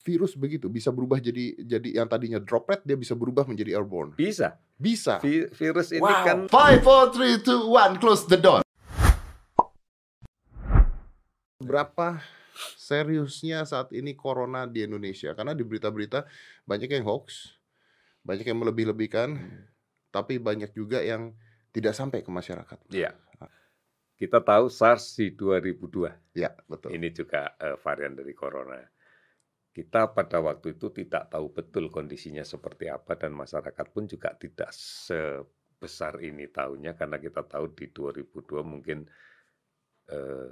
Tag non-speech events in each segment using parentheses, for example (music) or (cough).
virus begitu bisa berubah jadi jadi yang tadinya droplet dia bisa berubah menjadi airborne? Bisa. Bisa. Vi virus ini wow. kan Five, four, three, two, one, close the door. Berapa seriusnya saat ini corona di Indonesia? Karena di berita-berita banyak yang hoax, banyak yang melebih-lebihkan, tapi banyak juga yang tidak sampai ke masyarakat. Iya. Kita tahu SARS di 2002. Ya, betul. Ini juga uh, varian dari corona. Kita pada waktu itu tidak tahu betul kondisinya seperti apa dan masyarakat pun juga tidak sebesar ini tahunya karena kita tahu di 2002 mungkin uh,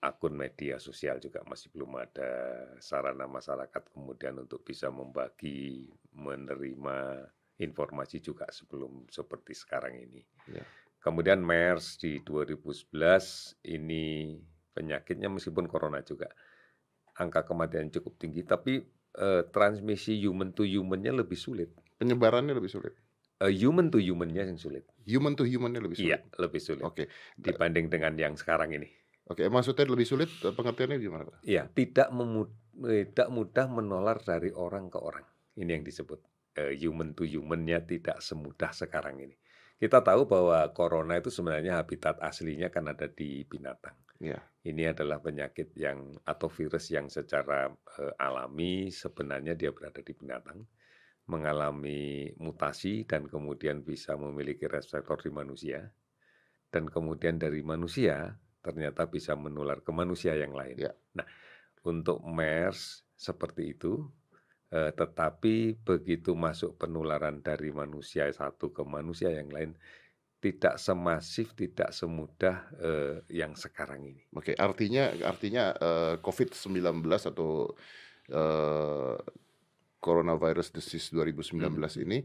akun media sosial juga masih belum ada sarana masyarakat kemudian untuk bisa membagi, menerima informasi juga sebelum seperti sekarang ini. Ya. Kemudian MERS di 2011 ini penyakitnya meskipun corona juga angka kematian cukup tinggi, tapi uh, transmisi human to human-nya lebih sulit. Penyebarannya lebih sulit. Uh, human to human-nya yang sulit. Human to human-nya lebih sulit. Iya, lebih sulit. Oke. Dibanding dengan yang sekarang ini. Oke, maksudnya lebih sulit pengertiannya gimana, Pak? Iya, tidak memud tidak mudah menular dari orang ke orang. Ini yang disebut uh, human to human-nya tidak semudah sekarang ini. Kita tahu bahwa corona itu sebenarnya habitat aslinya kan ada di binatang. Ya. Ini adalah penyakit yang atau virus yang secara uh, alami sebenarnya dia berada di binatang, mengalami mutasi dan kemudian bisa memiliki reseptor di manusia, dan kemudian dari manusia ternyata bisa menular ke manusia yang lain. Ya. Nah, untuk MERS seperti itu, uh, tetapi begitu masuk penularan dari manusia satu ke manusia yang lain tidak semasif, tidak semudah uh, yang sekarang ini. Oke, artinya artinya uh, COVID-19 atau uh, coronavirus disease 2019 hmm. ini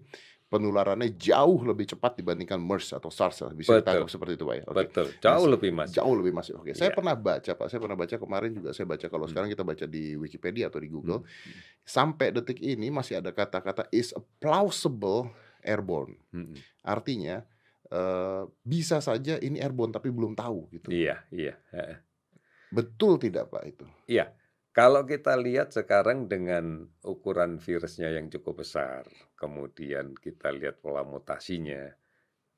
penularannya jauh lebih cepat dibandingkan MERS atau SARS bisa ditangkap seperti itu Pak ya. Oke. Betul, jauh lebih masif. Jauh lebih masif. Oke, saya ya. pernah baca Pak, saya pernah baca kemarin juga saya baca kalau hmm. sekarang kita baca di Wikipedia atau di Google hmm. sampai detik ini masih ada kata-kata is a plausible airborne. Hmm. Artinya uh, bisa saja ini airborne tapi belum tahu gitu. Iya, iya. Betul tidak Pak itu? Iya. Kalau kita lihat sekarang dengan ukuran virusnya yang cukup besar, kemudian kita lihat pola mutasinya,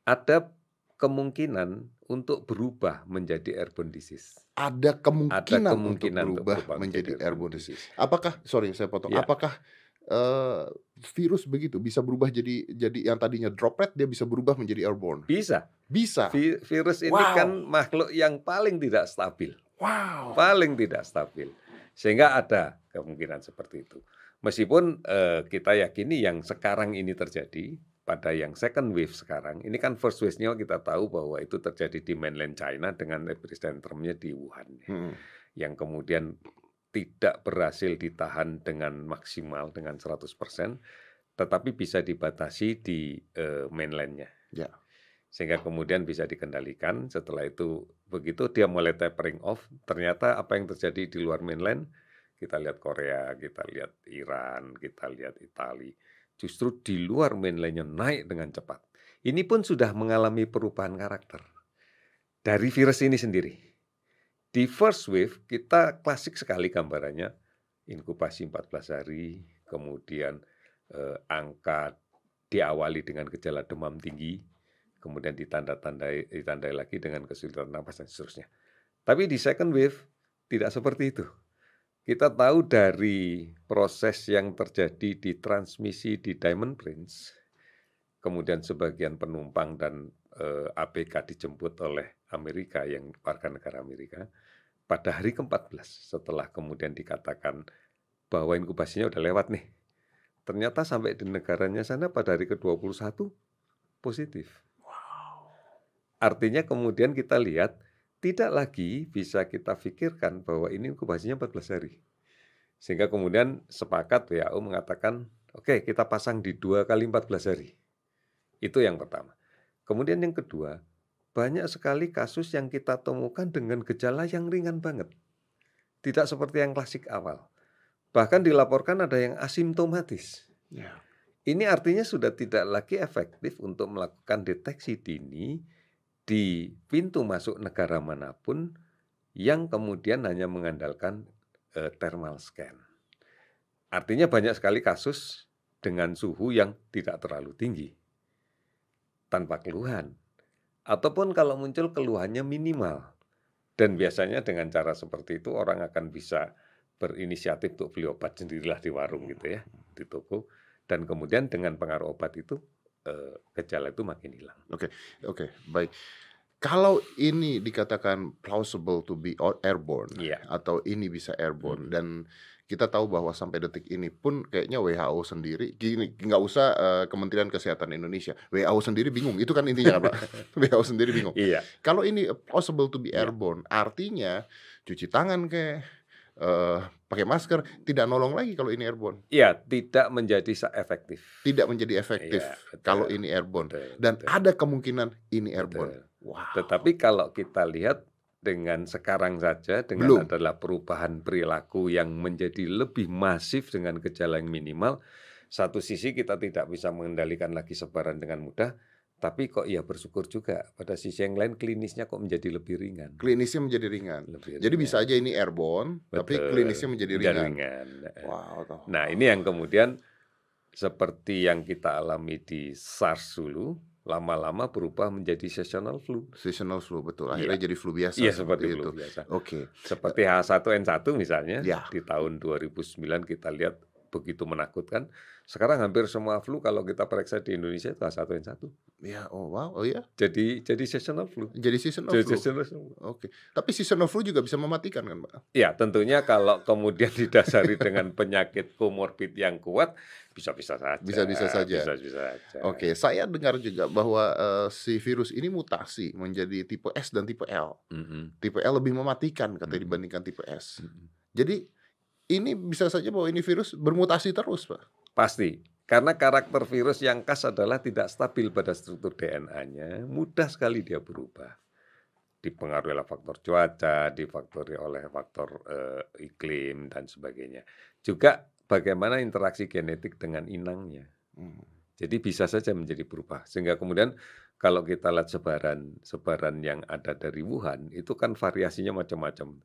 ada kemungkinan untuk berubah menjadi airborne disease. Ada kemungkinan, ada kemungkinan untuk berubah, untuk berubah menjadi, menjadi airborne disease. Apakah, sorry saya potong, ya. apakah uh, virus begitu bisa berubah jadi jadi yang tadinya droplet dia bisa berubah menjadi airborne? Bisa. Bisa. Vi virus ini wow. kan makhluk yang paling tidak stabil. Wow. Paling tidak stabil. Sehingga ada kemungkinan seperti itu. Meskipun eh, kita yakini yang sekarang ini terjadi pada yang second wave sekarang, ini kan first wave-nya kita tahu bahwa itu terjadi di mainland China dengan epicentrumnya di Wuhan. Hmm. Yang kemudian tidak berhasil ditahan dengan maksimal dengan 100%, tetapi bisa dibatasi di uh, mainlandnya. Ya. Sehingga kemudian bisa dikendalikan. Setelah itu begitu dia mulai tapering off, ternyata apa yang terjadi di luar mainland, kita lihat Korea, kita lihat Iran, kita lihat Italia, justru di luar mainlandnya naik dengan cepat. Ini pun sudah mengalami perubahan karakter dari virus ini sendiri. Di first wave kita klasik sekali gambarannya, inkubasi 14 hari, kemudian eh, angka diawali dengan gejala demam tinggi, kemudian ditanda-tandai ditandai lagi dengan kesulitan nafas dan seterusnya. Tapi di second wave tidak seperti itu. Kita tahu dari proses yang terjadi di transmisi di Diamond Prince, kemudian sebagian penumpang dan eh, ABK dijemput oleh Amerika yang warga negara Amerika, pada hari ke-14 setelah kemudian dikatakan bahwa inkubasinya udah lewat nih. Ternyata sampai di negaranya sana pada hari ke-21 positif. Artinya kemudian kita lihat tidak lagi bisa kita pikirkan bahwa ini inkubasinya 14 hari. Sehingga kemudian sepakat WHO mengatakan, oke okay, kita pasang di dua kali 14 hari. Itu yang pertama. Kemudian yang kedua, banyak sekali kasus yang kita temukan dengan gejala yang ringan banget. Tidak seperti yang klasik awal. Bahkan dilaporkan ada yang asimptomatis. Ya. Ini artinya sudah tidak lagi efektif untuk melakukan deteksi dini di pintu masuk negara mana pun yang kemudian hanya mengandalkan uh, thermal scan. Artinya banyak sekali kasus dengan suhu yang tidak terlalu tinggi tanpa keluhan. Ataupun kalau muncul keluhannya minimal. Dan biasanya dengan cara seperti itu orang akan bisa berinisiatif untuk beli obat sendirilah di warung gitu ya, di toko. Dan kemudian dengan pengaruh obat itu eh, gejala itu makin hilang. Oke, oke, baik. Kalau ini dikatakan plausible to be airborne Iya. atau ini bisa airborne Mhm. dan kita tahu bahwa sampai detik ini pun kayaknya WHO sendiri gini nggak usah eh, Kementerian Kesehatan Indonesia WHO sendiri bingung itu kan intinya Pak (laughs) WHO sendiri bingung Iya, kalau ini possible to be Iya. airborne artinya cuci tangan ke eh, pakai masker tidak nolong lagi kalau ini airborne iya tidak menjadi efektif. tidak menjadi efektif Iya, betul. kalau ini airborne Betul, dan betul, ada kemungkinan ini airborne betul. wow Tetapi kalau kita lihat dengan sekarang saja dengan Belum. adalah perubahan perilaku yang menjadi lebih masif dengan gejala yang minimal, satu sisi kita tidak bisa mengendalikan lagi sebaran dengan mudah, tapi kok ya bersyukur juga pada sisi yang lain klinisnya kok menjadi lebih ringan. klinisnya menjadi ringan Lebih Jadi ringan. bisa aja ini airborne, tapi Betul. klinisnya menjadi ringan. ringan. Wow. toh. Nah, ini yang kemudian seperti yang kita alami di SARS dulu, lama-lama berubah menjadi seasonal flu. Seasonal flu betul. Akhirnya jadi flu biasa. Iya, seperti itu. flu biasa. Oke. Seperti H1N1 misalnya, Ya. di tahun 2009 kita lihat begitu menakutkan. Sekarang hampir semua flu kalau kita periksa di Indonesia itu H1N1. Ya, oh wow, oh iya. Jadi jadi seasonal flu. Jadi seasonal Jadi flu. seasonal flu. Oke. Tapi seasonal flu juga bisa mematikan kan, Pak? Ya, tentunya kalau kemudian (laughs) didasari dengan penyakit komorbid yang kuat, bisa-bisa saja. Bisa-bisa saja. Bisa-bisa saja. Oke, saya dengar juga bahwa eh, si virus ini mutasi menjadi tipe S dan tipe L. Mm-mm. Tipe L lebih mematikan katanya Mm. dibandingkan tipe S. Mm-mm. Jadi ini bisa saja bahwa ini virus bermutasi terus, Pak. Pasti. Karena karakter virus yang khas adalah tidak stabil pada struktur DNA-nya, mudah sekali dia berubah. Dipengaruhi oleh faktor cuaca, difaktori oleh faktor eh, iklim dan sebagainya. Juga bagaimana interaksi genetik dengan inangnya. Hmm. Jadi bisa saja menjadi berubah. Sehingga kemudian kalau kita lihat sebaran sebaran yang ada dari Wuhan itu kan variasinya macam-macam.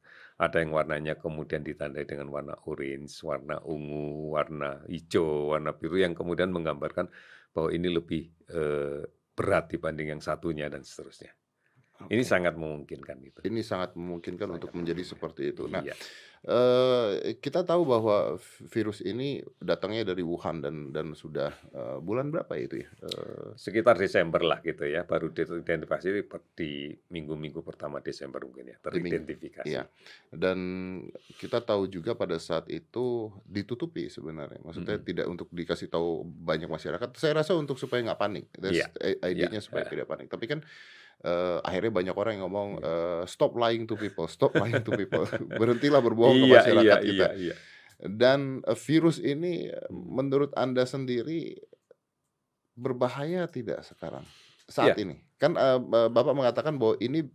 Ada yang warnanya kemudian ditandai dengan warna orange, warna ungu, warna hijau, warna biru yang kemudian menggambarkan bahwa ini lebih eh, berat dibanding yang satunya dan seterusnya. Ini Oke. sangat memungkinkan itu. Ini sangat memungkinkan Sangat untuk menjadi memungkinkan. seperti itu. Nah, Iya. eh kita tahu bahwa virus ini datangnya dari Wuhan dan dan sudah eh, bulan berapa itu ya? Eh, Sekitar Desember lah gitu ya, baru diidentifikasi di, minggu-minggu pertama Desember mungkin ya, teridentifikasi. Iya. Dan kita tahu juga pada saat itu ditutupi sebenarnya. Maksudnya Mm-mm. tidak untuk dikasih tahu banyak masyarakat. Saya rasa untuk supaya nggak panik. That's Iya, i- idenya iya, supaya iya. tidak panik. Tapi kan eh, akhirnya banyak orang yang ngomong eh, stop lying to people, stop lying to people. (laughs) (laughs) Berhentilah berbohong ke Iya, masyarakat iya, kita. iya, iya. Dan eh, virus ini Hmm. menurut Anda sendiri berbahaya tidak sekarang saat Iya. ini? Kan eh, Bapak mengatakan bahwa ini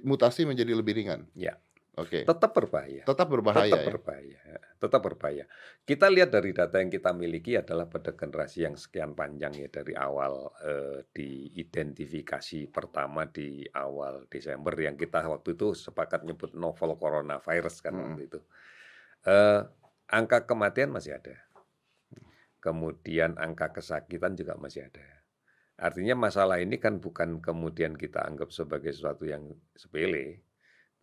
mutasi menjadi lebih ringan. Iya. Oke. Tetap berbahaya. Tetap berbahaya tetap ya. berbahaya. Tetap berbahaya. Kita lihat dari data yang kita miliki adalah pada generasi yang sekian panjang ya dari awal eh, diidentifikasi pertama di awal Desember yang kita waktu itu sepakat nyebut novel coronavirus kan Mm-mm. waktu itu. Eh, angka kematian masih ada. Kemudian angka kesakitan juga masih ada. Artinya masalah ini kan bukan kemudian kita anggap sebagai sesuatu yang sepele,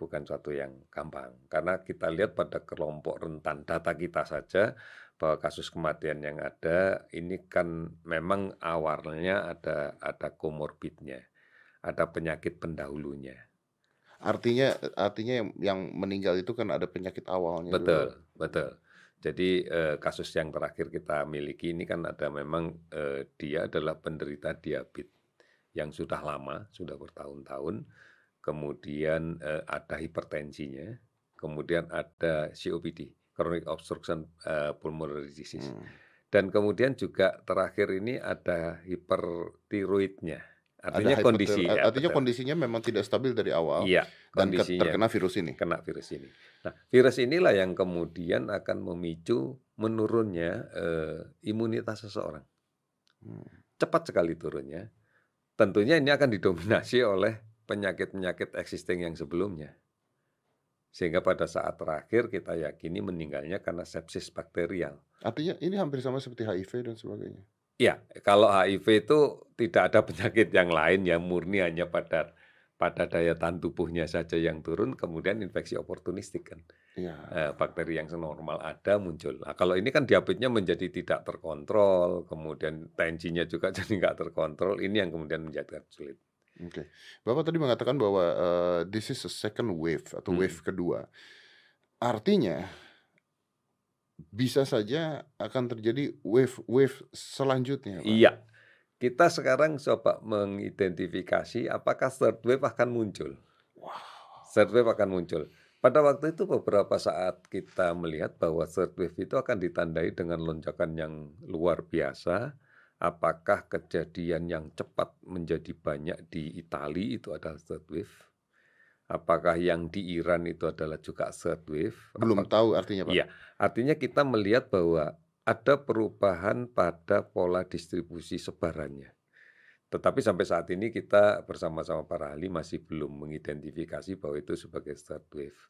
bukan suatu yang gampang. Karena kita lihat pada kelompok rentan data kita saja bahwa kasus kematian yang ada ini kan memang awalnya ada ada komorbidnya, ada penyakit pendahulunya. Artinya artinya yang, yang meninggal itu kan ada penyakit awalnya Betul, dulu. betul. Jadi eh, kasus yang terakhir kita miliki ini kan ada memang eh, dia adalah penderita diabetes yang sudah lama, sudah bertahun-tahun. Kemudian eh, ada hipertensinya, kemudian ada COPD, chronic obstruction eh, pulmonary disease. Hmm. Dan kemudian juga terakhir ini ada hipertiroidnya. Ada Artinya hyperter- kondisi ya, artinya betul. kondisinya memang tidak stabil dari awal Iya, dan terkena virus ini. kena virus ini. Nah, virus inilah yang kemudian akan memicu menurunnya eh, imunitas seseorang. Hmm. Cepat sekali turunnya. Tentunya ini akan didominasi oleh penyakit-penyakit existing yang sebelumnya. Sehingga pada saat terakhir kita yakini meninggalnya karena sepsis bakterial. Artinya ini hampir sama seperti HIV dan sebagainya. Iya, kalau HIV itu tidak ada penyakit yang lain yang murni hanya pada pada daya tahan tubuhnya saja yang turun, kemudian infeksi oportunistik kan. Eh, bakteri yang senormal ada muncul. Nah, kalau ini kan diabetesnya menjadi tidak terkontrol, kemudian tensinya juga (laughs) jadi nggak terkontrol, ini yang kemudian menjadi sulit. Oke. Bapak tadi mengatakan bahwa uh, this is a second wave atau Hmm. wave kedua. Artinya bisa saja akan terjadi wave-wave selanjutnya, Pak. Iya, kita sekarang coba mengidentifikasi apakah third wave akan muncul. Wow. Third wave akan muncul. Pada waktu itu beberapa saat kita melihat bahwa third wave itu akan ditandai dengan lonjakan yang luar biasa. Apakah kejadian yang cepat menjadi banyak di Italia itu adalah third wave? Apakah yang di Iran itu adalah juga third wave? Belum Apakah- tahu artinya, Pak. Iya, artinya kita melihat bahwa ada perubahan pada pola distribusi sebarannya. Tetapi sampai saat ini kita bersama-sama para ahli masih belum mengidentifikasi bahwa itu sebagai third wave.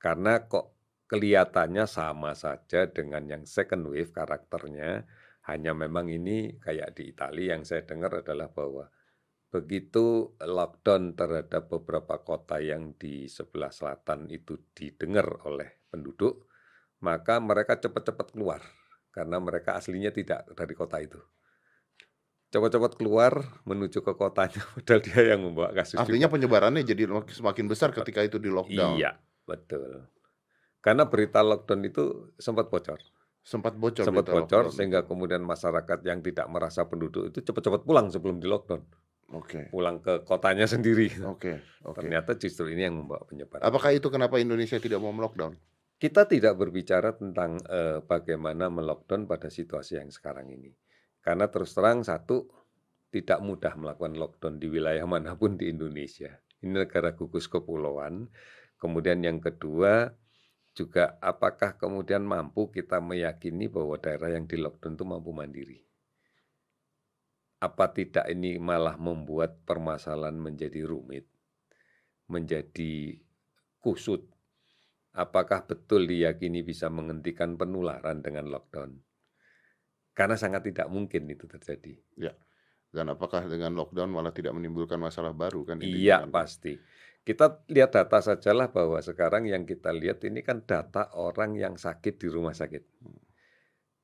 Karena kok kelihatannya sama saja dengan yang second wave karakternya, hanya memang ini kayak di Italia yang saya dengar adalah bahwa begitu lockdown terhadap beberapa kota yang di sebelah selatan itu didengar oleh penduduk, maka mereka cepat-cepat keluar karena mereka aslinya tidak dari kota itu. Cepat-cepat keluar menuju ke kotanya, (laughs) padahal dia yang membawa kasus. Artinya juga. penyebarannya jadi semakin besar ketika itu di lockdown. Iya, betul. Karena berita lockdown itu sempat bocor, Sempat bocor sempat berita bocor lockdown. sehingga kemudian masyarakat yang tidak merasa penduduk itu cepat-cepat pulang sebelum di lockdown, Oke. pulang ke kotanya (laughs) sendiri. Oke. Oke. Ternyata justru ini yang membawa penyebaran. Apakah itu kenapa Indonesia tidak mau melockdown? Kita tidak berbicara tentang eh, bagaimana melockdown pada situasi yang sekarang ini. Karena terus terang satu tidak mudah melakukan lockdown di wilayah (laughs) mana pun di Indonesia. Ini negara gugus kepulauan. Kemudian yang kedua juga apakah kemudian mampu kita meyakini bahwa daerah yang di lockdown itu mampu mandiri. Apa tidak ini malah membuat permasalahan menjadi rumit, menjadi kusut, apakah betul diyakini bisa menghentikan penularan dengan lockdown? Karena sangat tidak mungkin itu terjadi. Dan apakah dengan lockdown malah tidak menimbulkan masalah baru kan? Iya, kan? pasti. Kita lihat data sajalah bahwa sekarang yang kita lihat ini kan data orang yang sakit di rumah sakit.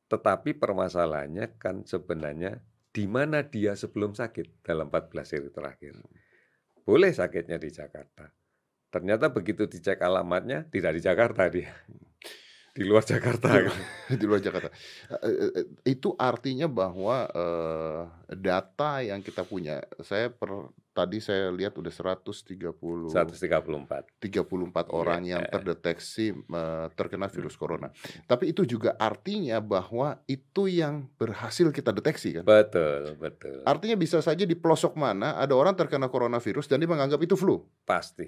Tetapi permasalahannya kan sebenarnya di mana dia sebelum sakit dalam 14 hari terakhir. Boleh sakitnya di Jakarta. Ternyata begitu dicek alamatnya tidak di Jakarta dia. Di luar Jakarta. Di luar Jakarta. Eh, eh, eh, Itu artinya bahwa data yang kita punya, saya per, tadi saya lihat udah 130 134. 34 orang yang Iya. terdeteksi eh, terkena virus corona. Tapi itu juga artinya bahwa itu yang berhasil kita deteksi kan. Betul, betul. Artinya bisa saja di pelosok mana ada orang terkena coronavirus dan dia menganggap itu flu. Pasti.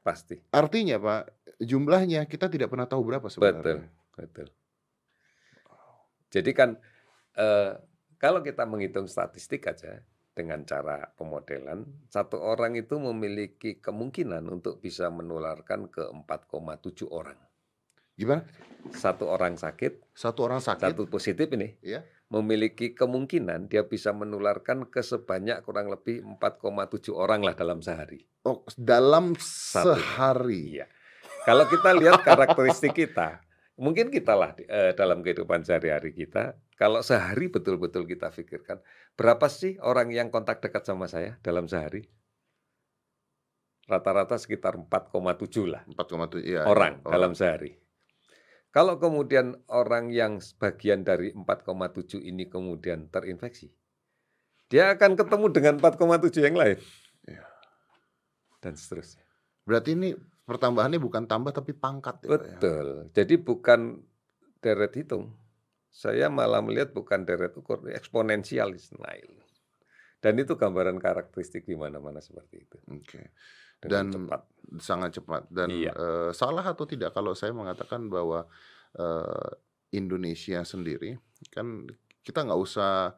Pasti. Artinya Pak, jumlahnya kita tidak pernah tahu berapa Betul, sebenarnya. betul. Jadi kan eh, kalau kita menghitung statistik aja dengan cara pemodelan, satu orang itu memiliki kemungkinan untuk bisa menularkan ke 4,7 orang. Gimana? Satu orang sakit, Satu orang sakit, satu positif ini, Iya. memiliki kemungkinan dia bisa menularkan ke sebanyak kurang lebih 4,7 orang lah dalam sehari. oh, dalam Satu. sehari. Iya. Kalau kita lihat karakteristik kita, mungkin kita lah eh, dalam kehidupan sehari-hari kita, kalau sehari betul-betul kita pikirkan, berapa sih orang yang kontak dekat sama saya dalam sehari? Rata-rata sekitar 4,7 lah 4,7 iya, orang iya, dalam sehari. Kalau kemudian orang yang sebagian dari 4,7 ini kemudian terinfeksi, dia akan ketemu dengan 4,7 yang lain. Iya. Dan seterusnya. Berarti ini pertambahannya bukan tambah tapi pangkat ya, ya? Betul. Jadi bukan deret hitung. Saya malah melihat bukan deret ukur, eksponensial naik. Dan itu gambaran karakteristik di mana-mana seperti itu. Oke. Dengan Dan cepat. sangat cepat dan Iya. eh, salah atau tidak kalau saya mengatakan bahwa eh, Indonesia sendiri kan kita nggak usah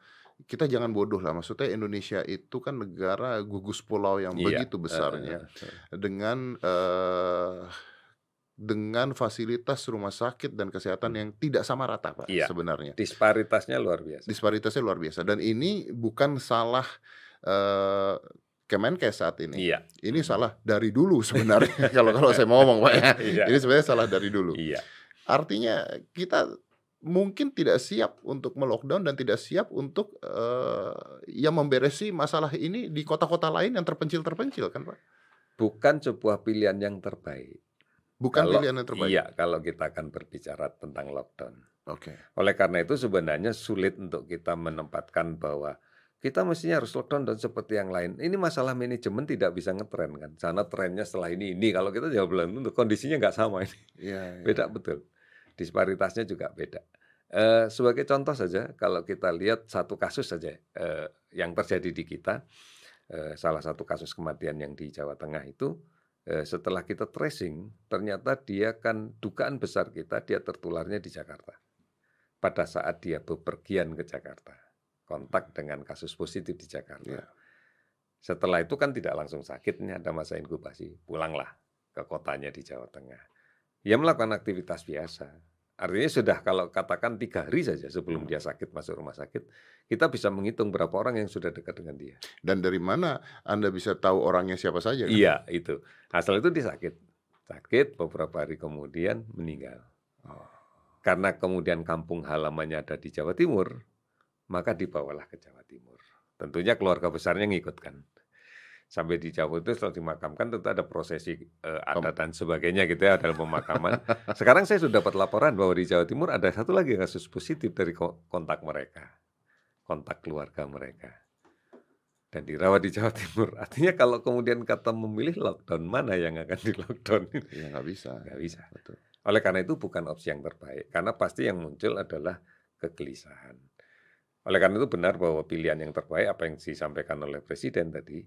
kita jangan bodoh lah. Maksudnya Indonesia itu kan negara gugus pulau yang Iya, begitu besarnya heeh. dengan eh, dengan fasilitas rumah sakit dan kesehatan yang tidak sama rata, Pak, Iya. sebenarnya. Disparitasnya luar biasa. Disparitasnya luar biasa dan ini bukan salah eh, Kemenkes saat ini. Iya. Ini salah dari dulu sebenarnya (laughs) kalau kalau saya mau ngomong, Pak ya. (laughs) Iya. Ini sebenarnya salah dari dulu. Iya. Artinya kita mungkin tidak siap untuk melockdown dan tidak siap untuk eh, ya memberesi masalah ini di kota-kota lain yang terpencil-terpencil kan Pak? Bukan sebuah pilihan yang terbaik. Bukan Kalau- pilihan yang terbaik. Iya, kalau kita akan berbicara tentang lockdown. Oke. Oleh karena itu sebenarnya sulit untuk kita menempatkan bahwa kita mestinya harus lockdown dan seperti yang lain. Ini masalah manajemen tidak bisa ngetren kan. Sana trennya setelah ini ini. Kalau kita jawab belum tentu kondisinya nggak sama ini. Iya. iya. Beda betul. Disparitasnya juga beda. Eh, sebagai contoh saja, kalau kita lihat satu kasus saja eh, yang terjadi di kita, eh, salah satu kasus kematian yang di Jawa Tengah itu, eh, setelah kita tracing, ternyata dia kan dugaan besar kita dia tertularnya di Jakarta. Pada saat dia bepergian ke Jakarta, kontak dengan kasus positif di Jakarta. Iya. Setelah itu kan tidak langsung sakit, ini ada masa inkubasi, pulanglah ke kotanya di Jawa Tengah. Dia melakukan aktivitas biasa. Artinya sudah kalau katakan tiga hari saja sebelum dia sakit masuk rumah sakit, kita bisa menghitung berapa orang yang sudah dekat dengan dia. Dan dari mana Anda bisa tahu orangnya siapa saja? kan? Iya itu. Asal itu dia sakit, sakit beberapa hari kemudian meninggal. Oh. Karena kemudian kampung halamannya ada di Jawa Timur, maka dibawalah ke Jawa Timur. Tentunya keluarga besarnya ngikutkan. Sampai di Jawa itu setelah dimakamkan tentu ada prosesi eh, adat dan sebagainya gitu ya dalam pemakaman. (laughs) Sekarang saya sudah dapat laporan bahwa di Jawa Timur ada satu lagi kasus positif dari ko- kontak mereka, kontak keluarga mereka. Dan dirawat di Jawa Timur. (laughs) Artinya kalau kemudian kata memilih lockdown mana yang akan di lockdown? Ya nggak bisa. Nggak bisa. Betul. Oleh karena itu bukan opsi yang terbaik, karena pasti yang muncul adalah kegelisahan. Oleh karena itu benar bahwa pilihan yang terbaik apa yang disampaikan oleh Presiden tadi,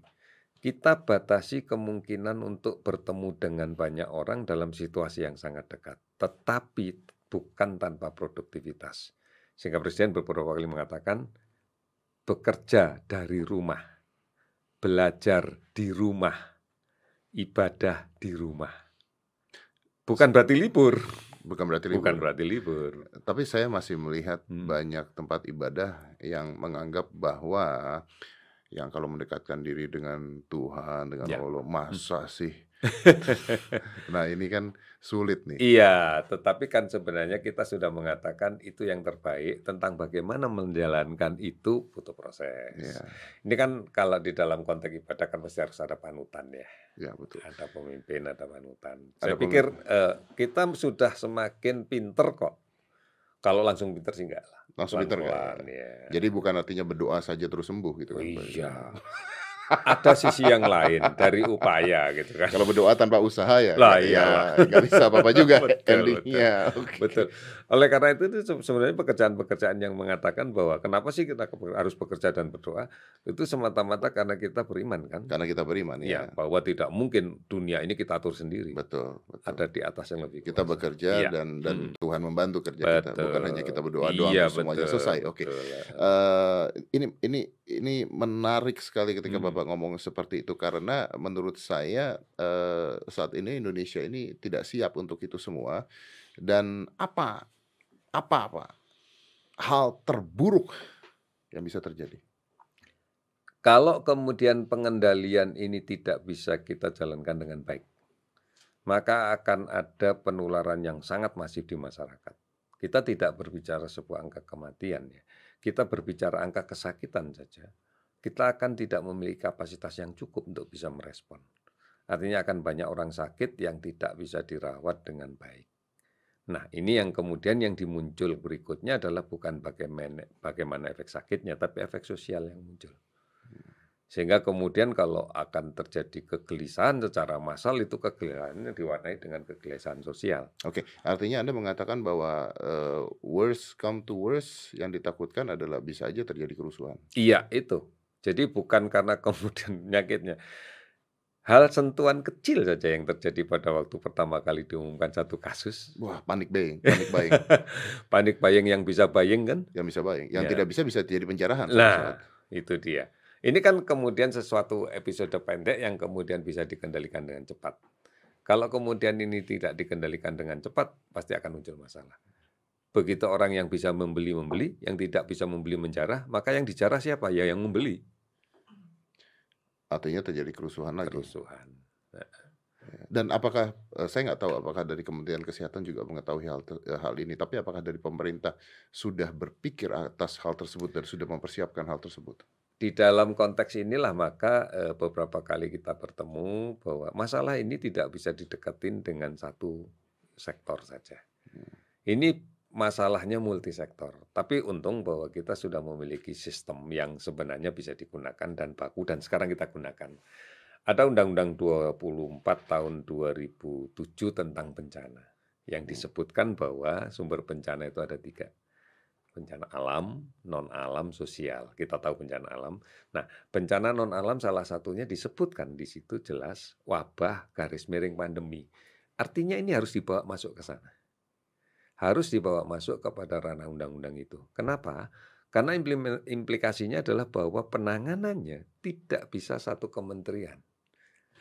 kita batasi kemungkinan untuk bertemu dengan banyak orang dalam situasi yang sangat dekat, tetapi bukan tanpa produktivitas. Sehingga Presiden beberapa kali mengatakan, bekerja dari rumah, belajar di rumah, ibadah di rumah. Bukan berarti libur. Bukan berarti libur. Bukan berarti libur. Tapi saya masih melihat Hmm. banyak tempat ibadah yang menganggap bahwa yang kalau mendekatkan diri dengan Tuhan, dengan Ya. Allah, masa sih? (laughs) nah ini kan sulit nih. Iya, tetapi kan sebenarnya kita sudah mengatakan itu yang terbaik tentang bagaimana menjalankan itu butuh proses. Ya, Ini kan kalau di dalam konteks ibadah kan pasti harus ada panutan ya. ya betul. Ada pemimpin, ada panutan. Ada Saya pikir eh, kita sudah semakin pinter kok. Kalau langsung pinter sih enggak lah. Langsung pinter Pelan-pelan, kan? ya. Jadi bukan artinya berdoa saja terus sembuh gitu kan? Pak? Iya. Ada sisi yang lain dari upaya gitu kan. Kalau berdoa tanpa usaha ya, Lah, ya iyalah. nggak bisa apa-apa (laughs) juga Betul, endingnya. Oke. Betul. Oleh karena itu, itu se- sebenarnya pekerjaan-pekerjaan yang mengatakan bahwa kenapa sih kita harus bekerja dan berdoa itu semata-mata karena kita beriman kan? Karena kita beriman Ya, ya. bahwa tidak mungkin dunia ini kita atur sendiri. Betul, betul. Ada di atas yang lebih kita kuasa. bekerja Iya. dan dan Mm. Tuhan membantu kerja kita, bukan Betul. hanya kita berdoa doang Iya, semuanya betul, selesai. Oke. betul. Eh, ini ini ini menarik sekali ketika Hmm. Bapak ngomong seperti itu karena menurut saya eh, saat ini Indonesia ini tidak siap untuk itu semua dan apa apa apa hal terburuk yang bisa terjadi. Kalau kemudian pengendalian ini tidak bisa kita jalankan dengan baik, maka akan ada penularan yang sangat masif di masyarakat. Kita tidak berbicara sebuah angka kematian ya. Kita berbicara angka kesakitan saja. Kita akan tidak memiliki kapasitas yang cukup untuk bisa merespon. Artinya akan banyak orang sakit yang tidak bisa dirawat dengan baik. Nah, ini yang kemudian yang dimuncul berikutnya adalah bukan bagaimana, bagaimana efek sakitnya, tapi efek sosial yang muncul. Sehingga kemudian kalau akan terjadi kegelisahan secara massal itu kegelisahannya diwarnai dengan kegelisahan sosial. Oke, artinya Anda mengatakan bahwa eh, worst come to worst yang ditakutkan adalah bisa aja terjadi kerusuhan. Iya, itu. Jadi bukan karena (laughs) kemudian penyakitnya. Hal sentuhan kecil saja yang terjadi pada waktu pertama kali diumumkan satu kasus. Wah, panik buying, panik buying. (laughs) panik buying yang bisa buying kan? Yang bisa buying, yang ya. tidak bisa bisa jadi penjarahan. Nah, itu dia. Ini kan kemudian sesuatu episode pendek yang kemudian bisa dikendalikan dengan cepat. Kalau kemudian ini tidak dikendalikan dengan cepat, pasti akan muncul masalah. Begitu orang yang bisa membeli membeli, yang tidak bisa membeli menjarah, maka yang dijarah siapa? Ya yang membeli. Artinya terjadi kerusuhan lagi. Kerusuhan. Dan apakah eh, saya nggak tahu apakah dari Kementerian Kesehatan juga mengetahui hal eh, hal ini, tapi apakah dari pemerintah sudah berpikir atas hal tersebut dan sudah mempersiapkan hal tersebut? Di dalam konteks inilah maka eh, beberapa kali kita bertemu bahwa masalah ini tidak bisa didekatin dengan satu sektor saja. Hmm. Ini masalahnya multisektor. Tapi untung bahwa kita sudah memiliki sistem yang sebenarnya bisa digunakan dan baku dan sekarang kita gunakan. Ada Undang-Undang 24 tahun 2007 tentang bencana yang hmm. disebutkan bahwa sumber bencana itu ada tiga. Bencana alam, non-alam, sosial. Kita tahu bencana alam. Nah, bencana non-alam salah satunya disebutkan di situ jelas wabah garis miring pandemi. Artinya ini harus dibawa masuk ke sana harus dibawa masuk kepada ranah undang-undang itu. Kenapa? Karena implikasinya adalah bahwa penanganannya tidak bisa satu kementerian.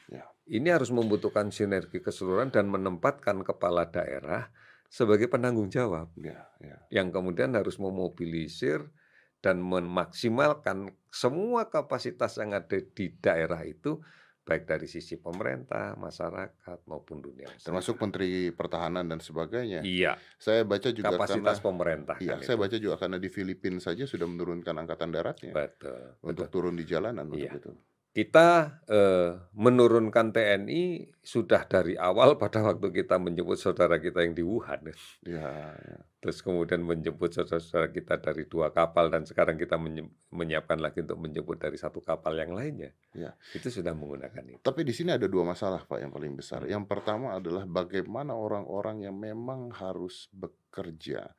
Ya. Ini harus membutuhkan sinergi keseluruhan dan menempatkan kepala daerah sebagai penanggung jawab. Ya, ya. Yang kemudian harus memobilisir dan memaksimalkan semua kapasitas yang ada di daerah itu baik dari sisi pemerintah, masyarakat maupun dunia usaha. Termasuk Menteri Pertahanan dan sebagainya. Iya. Saya baca juga kapasitas karena, pemerintah. Iya, kan saya itu. baca juga karena di Filipina saja sudah menurunkan angkatan daratnya. Betul. Untuk betul. turun di jalanan iya. itu. Kita eh, menurunkan TNI sudah dari awal (laughs) pada waktu kita menjemput saudara kita yang di Wuhan. Ya, ya. Terus kemudian menjemput saudara-saudara kita dari dua kapal dan sekarang kita menyiapkan lagi untuk menjemput dari satu kapal yang lainnya. Ya. Itu sudah menggunakan itu. Tapi di sini ada dua masalah Pak yang paling besar. Yang pertama adalah bagaimana orang-orang yang memang harus bekerja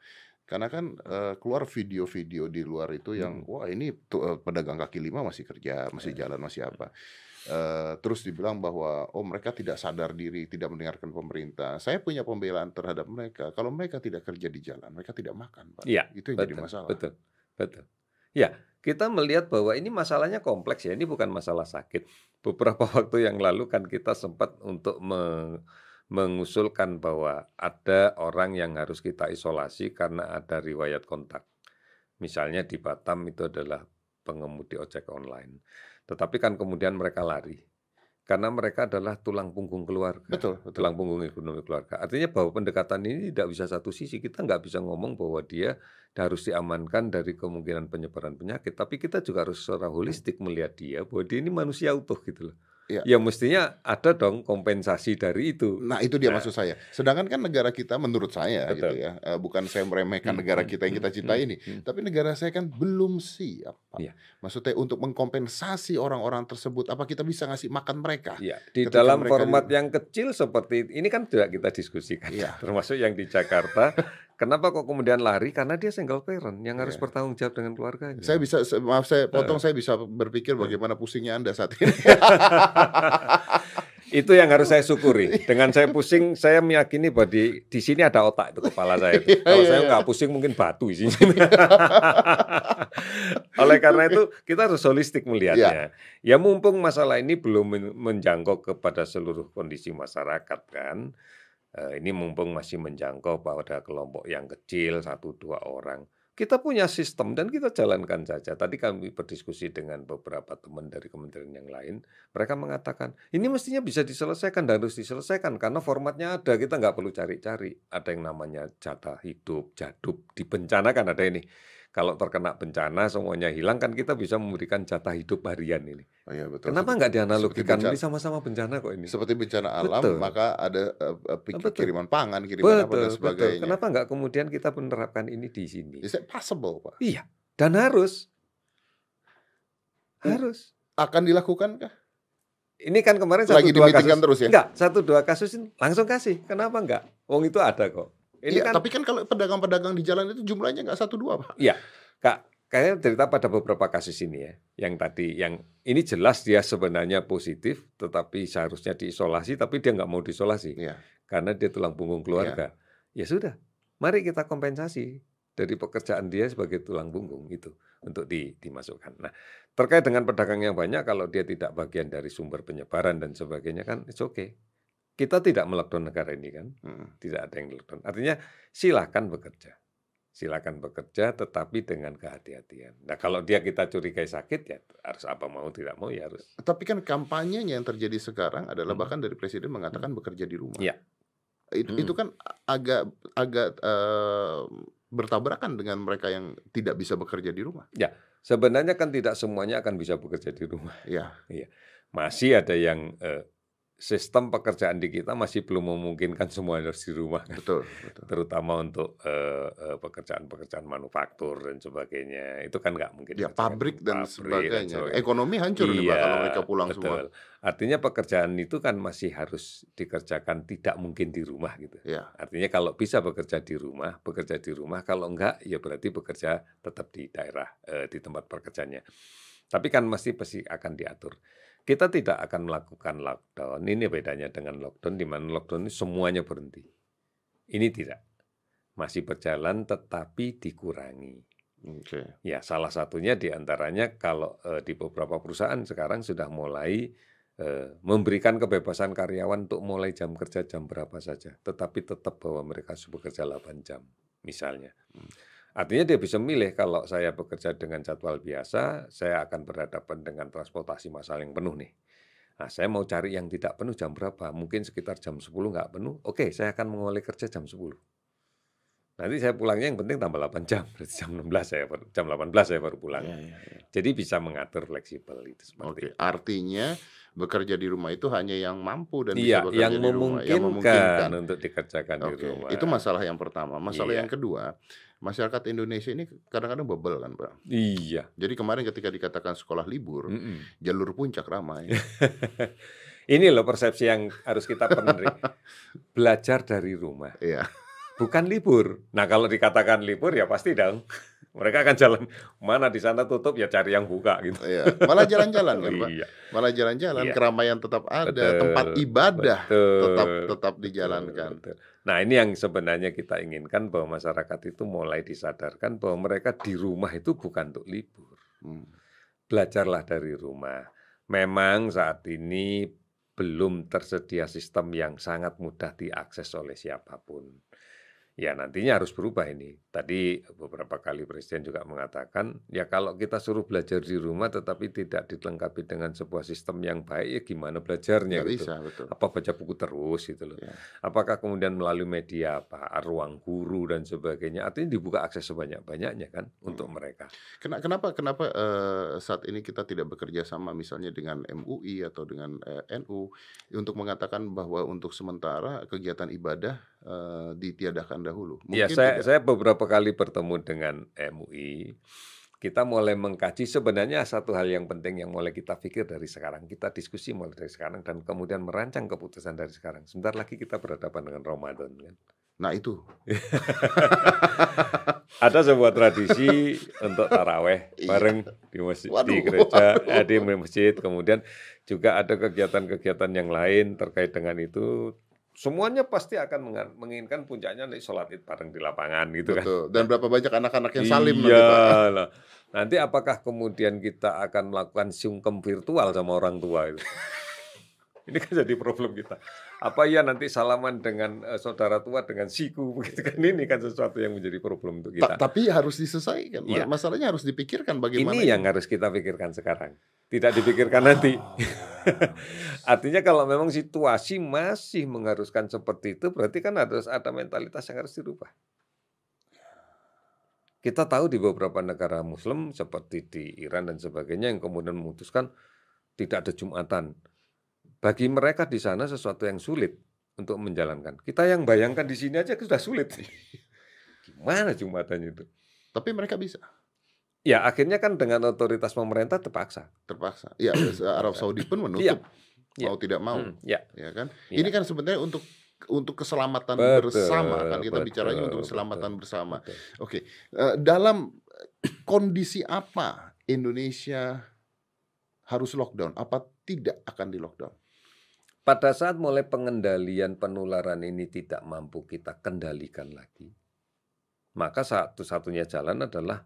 karena kan uh, keluar video-video di luar itu yang hmm. wah ini tuh, uh, pedagang kaki lima masih kerja, masih yeah. jalan, masih apa. Uh, terus dibilang bahwa oh mereka tidak sadar diri, tidak mendengarkan pemerintah. Saya punya pembelaan terhadap mereka. Kalau mereka tidak kerja di jalan, mereka tidak makan, Pak. Ya, itu yang betul, jadi masalah. Betul, betul. Ya, kita melihat bahwa ini masalahnya kompleks ya. Ini bukan masalah sakit. Beberapa (laughs) waktu yang lalu kan kita sempat untuk me mengusulkan bahwa ada orang yang harus kita isolasi karena ada riwayat kontak. Misalnya di Batam itu adalah pengemudi ojek online. Tetapi kan kemudian mereka lari. Karena mereka adalah tulang punggung keluarga. Betul, betul. Tulang punggung ekonomi keluarga. Artinya bahwa pendekatan ini tidak bisa satu sisi. Kita nggak bisa ngomong bahwa dia harus diamankan dari kemungkinan penyebaran penyakit. Tapi kita juga harus secara holistik melihat dia bahwa dia ini manusia utuh gitu loh. Ya. ya mestinya ada dong kompensasi dari itu. Nah itu dia nah. maksud saya. Sedangkan kan negara kita menurut saya gitu Betul. gitu ya, uh, bukan saya meremehkan hmm, negara hmm, kita yang kita hmm, cintai hmm, ini, hmm. tapi negara saya kan belum siap. Ya. Maksudnya untuk mengkompensasi orang-orang tersebut, apa kita bisa ngasih makan mereka? Ya. Di dalam format di... yang kecil seperti ini kan tidak kita diskusikan, ya. (laughs) termasuk yang di Jakarta. (laughs) Kenapa kok kemudian lari? Karena dia single parent yang harus yeah. bertanggung jawab dengan keluarganya. Saya bisa maaf saya potong, uh. saya bisa berpikir bagaimana pusingnya Anda saat ini. (laughs) itu yang harus saya syukuri. Dengan saya pusing, saya meyakini bahwa di, di sini ada otak itu kepala saya. Itu. Kalau yeah, saya iya. nggak pusing mungkin batu isinya. Oleh karena itu kita harus holistik melihatnya. Yeah. Ya mumpung masalah ini belum menjangkau kepada seluruh kondisi masyarakat kan Eh, ini mumpung masih menjangkau pada kelompok yang kecil satu dua orang. Kita punya sistem dan kita jalankan saja. Tadi kami berdiskusi dengan beberapa teman dari kementerian yang lain. Mereka mengatakan ini mestinya bisa diselesaikan dan harus diselesaikan karena formatnya ada. Kita nggak perlu cari-cari. Ada yang namanya jatah hidup, jadub. Di bencana kan ada ini kalau terkena bencana semuanya hilang kan kita bisa memberikan jatah hidup harian ini. Oh iya betul. Kenapa nggak dianalogikan ini sama-sama bencana kok ini? Seperti bencana alam betul. maka ada uh, betul. kiriman pangan, kiriman betul, apa dan sebagainya. Betul. Kenapa nggak kemudian kita menerapkan ini di sini? Is it possible, Pak? Iya. Dan harus harus akan dilakukan kah? Ini kan kemarin satu Lagi dua kasus terus ya? Enggak, satu dua kasus ini langsung kasih. Kenapa enggak? Wong itu ada kok. Ini iya, kan, tapi kan kalau pedagang-pedagang di jalan itu jumlahnya nggak satu dua pak. Iya, kak. kayaknya cerita pada beberapa kasus ini ya, yang tadi yang ini jelas dia sebenarnya positif, tetapi seharusnya diisolasi, tapi dia nggak mau diisolasi Iya. karena dia tulang punggung keluarga. Ya sudah, mari kita kompensasi dari pekerjaan dia sebagai tulang punggung itu untuk di, dimasukkan. Nah, terkait dengan pedagang yang banyak, kalau dia tidak bagian dari sumber penyebaran dan sebagainya kan, it's okay. Kita tidak melockdown negara ini kan, Mm. tidak ada yang lockdown. Artinya silakan bekerja, silakan bekerja, tetapi dengan kehati-hatian. Nah, kalau dia kita curigai sakit ya harus apa mau tidak mau ya harus. Tapi kan kampanyenya yang terjadi sekarang adalah Hmm. bahkan dari presiden mengatakan bekerja di rumah. Iya. Itu Hmm. itu kan agak agak eh, bertabrakan dengan mereka yang tidak bisa bekerja di rumah. Sebenarnya kan tidak semuanya akan bisa bekerja di rumah. Ya, Masih ada yang eh, sistem pekerjaan di kita masih belum memungkinkan semua harus di rumah. kan. betul, betul. terutama untuk eh, eh, pekerjaan-pekerjaan manufaktur dan sebagainya itu kan nggak mungkin Ya kerjakan pabrik dan pabrik sebagainya. sebagainya. Ekonomi hancur nih Pak Iya, kalau mereka pulang betul. semua. Artinya pekerjaan itu kan masih harus dikerjakan tidak mungkin di rumah gitu. Ya, Artinya kalau bisa bekerja di rumah, bekerja di rumah. Kalau enggak, ya berarti bekerja tetap di daerah, eh, di tempat pekerjaannya. Tapi kan mesti pasti akan diatur. Kita tidak akan melakukan lockdown. Ini bedanya dengan lockdown, di mana lockdown ini semuanya berhenti. Ini tidak. Masih berjalan tetapi dikurangi. oke. Ya, salah satunya di antaranya kalau eh, di beberapa perusahaan sekarang sudah mulai eh, memberikan kebebasan karyawan untuk mulai jam kerja jam berapa saja, tetapi tetap bahwa mereka harus bekerja 8 jam, misalnya. Hmm. Artinya dia bisa milih kalau saya bekerja dengan jadwal biasa, saya akan berhadapan dengan transportasi massal yang penuh nih. Nah, saya mau cari yang tidak penuh jam berapa? Mungkin sekitar jam 10 nggak penuh. Oke, saya akan mengulai kerja jam 10. Nanti saya pulangnya yang penting tambah 8 jam. Berarti jam 16 saya jam 18 saya baru pulang. Ya, ya, ya. Jadi bisa mengatur fleksibel itu seperti Oke, itu. artinya bekerja di rumah itu hanya yang mampu dan Iya, bisa bekerja yang di rumah, memungkinkan, yang memungkinkan. untuk dikerjakan di Oke, rumah. itu masalah yang pertama. Masalah Iya. yang kedua, masyarakat Indonesia ini kadang-kadang bebel kan, Pak. Iya. Jadi kemarin ketika dikatakan sekolah libur, Mm-mm. jalur puncak ramai. (laughs) Ini loh persepsi yang harus kita penuhi. (laughs) Belajar dari rumah, Iya. Bukan libur. Nah kalau dikatakan libur ya pasti dong. Mereka akan jalan mana di sana tutup ya cari yang buka gitu. Iya, malah jalan-jalan kan, Pak. Iya. Malah jalan-jalan, Iya. keramaian tetap ada, Betul, tempat ibadah betul, tetap tetap betul, dijalankan. betul. Nah ini yang sebenarnya kita inginkan bahwa masyarakat itu mulai disadarkan bahwa mereka di rumah itu bukan untuk libur. Hmm. Belajarlah dari rumah. Memang saat ini belum tersedia sistem yang sangat mudah diakses oleh siapa pun. Ya nantinya harus berubah ini. Tadi beberapa kali Presiden juga mengatakan, ya kalau kita suruh belajar di rumah tetapi tidak dilengkapi dengan sebuah sistem yang baik, ya gimana belajarnya Nggak gitu. bisa, betul. Apa baca buku terus gitu loh. Ya. Apakah kemudian melalui media apa, ruang guru dan sebagainya, artinya dibuka akses sebanyak-banyaknya kan untuk Hmm. mereka. Kena- Kenapa kenapa eh, saat ini kita tidak bekerja sama misalnya dengan MUI atau dengan eh, NU untuk mengatakan bahwa untuk sementara kegiatan ibadah eh, ditiadakan dahulu. Ya, Mungkin saya tidak. saya beberapa kali bertemu dengan MUI. Kita mulai mengkaji sebenarnya satu hal yang penting yang mulai kita pikir dari sekarang. Kita diskusi mulai dari sekarang dan kemudian merancang keputusan dari sekarang. Sebentar lagi kita berhadapan dengan Ramadan kan. Nah itu (laughs) Ada sebuah tradisi untuk taraweh Iya. bareng di masjid, di Waduh. gereja, eh, di masjid. Kemudian juga ada kegiatan-kegiatan yang lain terkait dengan itu. Semuanya pasti akan menginginkan puncaknya nanti sholat id bareng di lapangan gitu kan. betul. Dan berapa banyak anak-anak yang salim nanti Iya Pak? lah. Nanti apakah kemudian kita akan melakukan sungkem virtual sama orang tua itu? (laughs) Ini kan jadi problem kita. Apa ya nanti salaman dengan eh, saudara tua dengan siku (laughs) begitu kan ini kan sesuatu yang menjadi problem untuk Ta- kita. tapi harus diselesaikan. Iya. Masalahnya harus dipikirkan bagaimana. Ini yang harus kita pikirkan sekarang. Tidak dipikirkan nanti. (laughs) Artinya kalau memang situasi masih mengharuskan seperti itu, berarti kan harus ada mentalitas yang harus dirubah. Kita tahu di beberapa negara Muslim seperti di Iran dan sebagainya yang kemudian memutuskan tidak ada Jumatan. Bagi mereka di sana sesuatu yang sulit untuk menjalankan. Kita yang bayangkan di sini aja sudah sulit. (laughs) Gimana Jumatan itu? Tapi mereka bisa Ya akhirnya kan dengan otoritas pemerintah terpaksa. terpaksa. Ya, (clears throat) Arab Saudi pun menutup Iya. Iya. mau tidak mau, Hmm, ya. ya kan? Iya. Ini kan sebenarnya untuk untuk keselamatan Betul, bersama kan kita betul, bicaranya untuk betul, keselamatan bersama. betul. Oke, eh, dalam kondisi apa Indonesia harus lockdown? Apa tidak akan di lockdown? Pada saat mulai pengendalian penularan ini tidak mampu kita kendalikan lagi, maka satu-satunya jalan adalah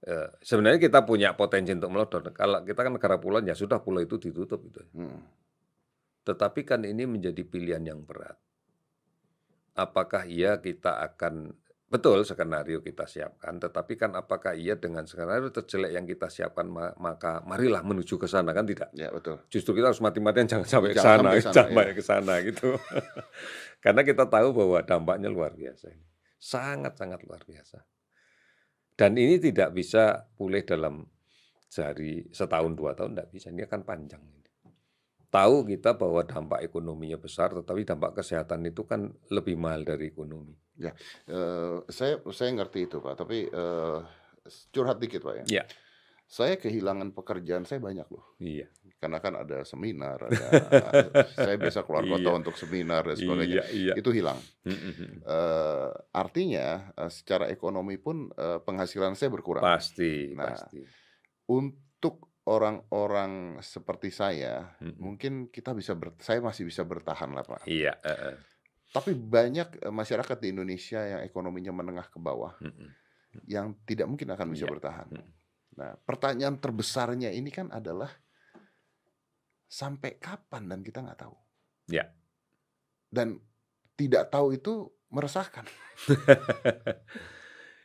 eh, sebenarnya kita punya potensi untuk melockdown. Kalau kita kan negara pulau ya sudah pulau itu ditutup itu. Hmm. Tetapi kan ini menjadi pilihan yang berat. Apakah iya kita akan Betul, skenario kita siapkan, tetapi kan apakah iya dengan skenario terjelek yang kita siapkan maka marilah menuju ke sana kan tidak? Ya betul. Justru kita harus mati-matian jangan sampai ke sana, jangan sampai ke (laughs) sana ya. gitu. (laughs) Karena kita tahu bahwa dampaknya luar biasa ini, sangat-sangat luar biasa. Dan ini tidak bisa pulih dalam sehari setahun dua tahun tidak bisa, ini akan panjang tahu kita bahwa dampak ekonominya besar, tetapi dampak kesehatan itu kan lebih mahal dari ekonomi. Ya, uh, saya saya ngerti itu pak, tapi uh, curhat dikit pak ya. Ya. Saya kehilangan pekerjaan saya banyak loh. Iya. Karena kan ada seminar, ada, (laughs) saya biasa keluar kota iya. untuk seminar dan sebagainya. Iya, iya. Itu hilang. Uh, artinya uh, secara ekonomi pun uh, penghasilan saya berkurang. Pasti. Nah, pasti. Untuk orang-orang seperti saya, hmm. mungkin kita bisa ber, saya masih bisa bertahan lah pak. Iya. Uh, uh. Tapi banyak eh, masyarakat di Indonesia yang ekonominya menengah ke bawah, hmm. yang tidak mungkin akan bisa iya. bertahan. Hmm. Nah, pertanyaan terbesarnya ini kan adalah sampai kapan dan kita nggak tahu. Ya. Dan tidak tahu itu meresahkan. (laughs)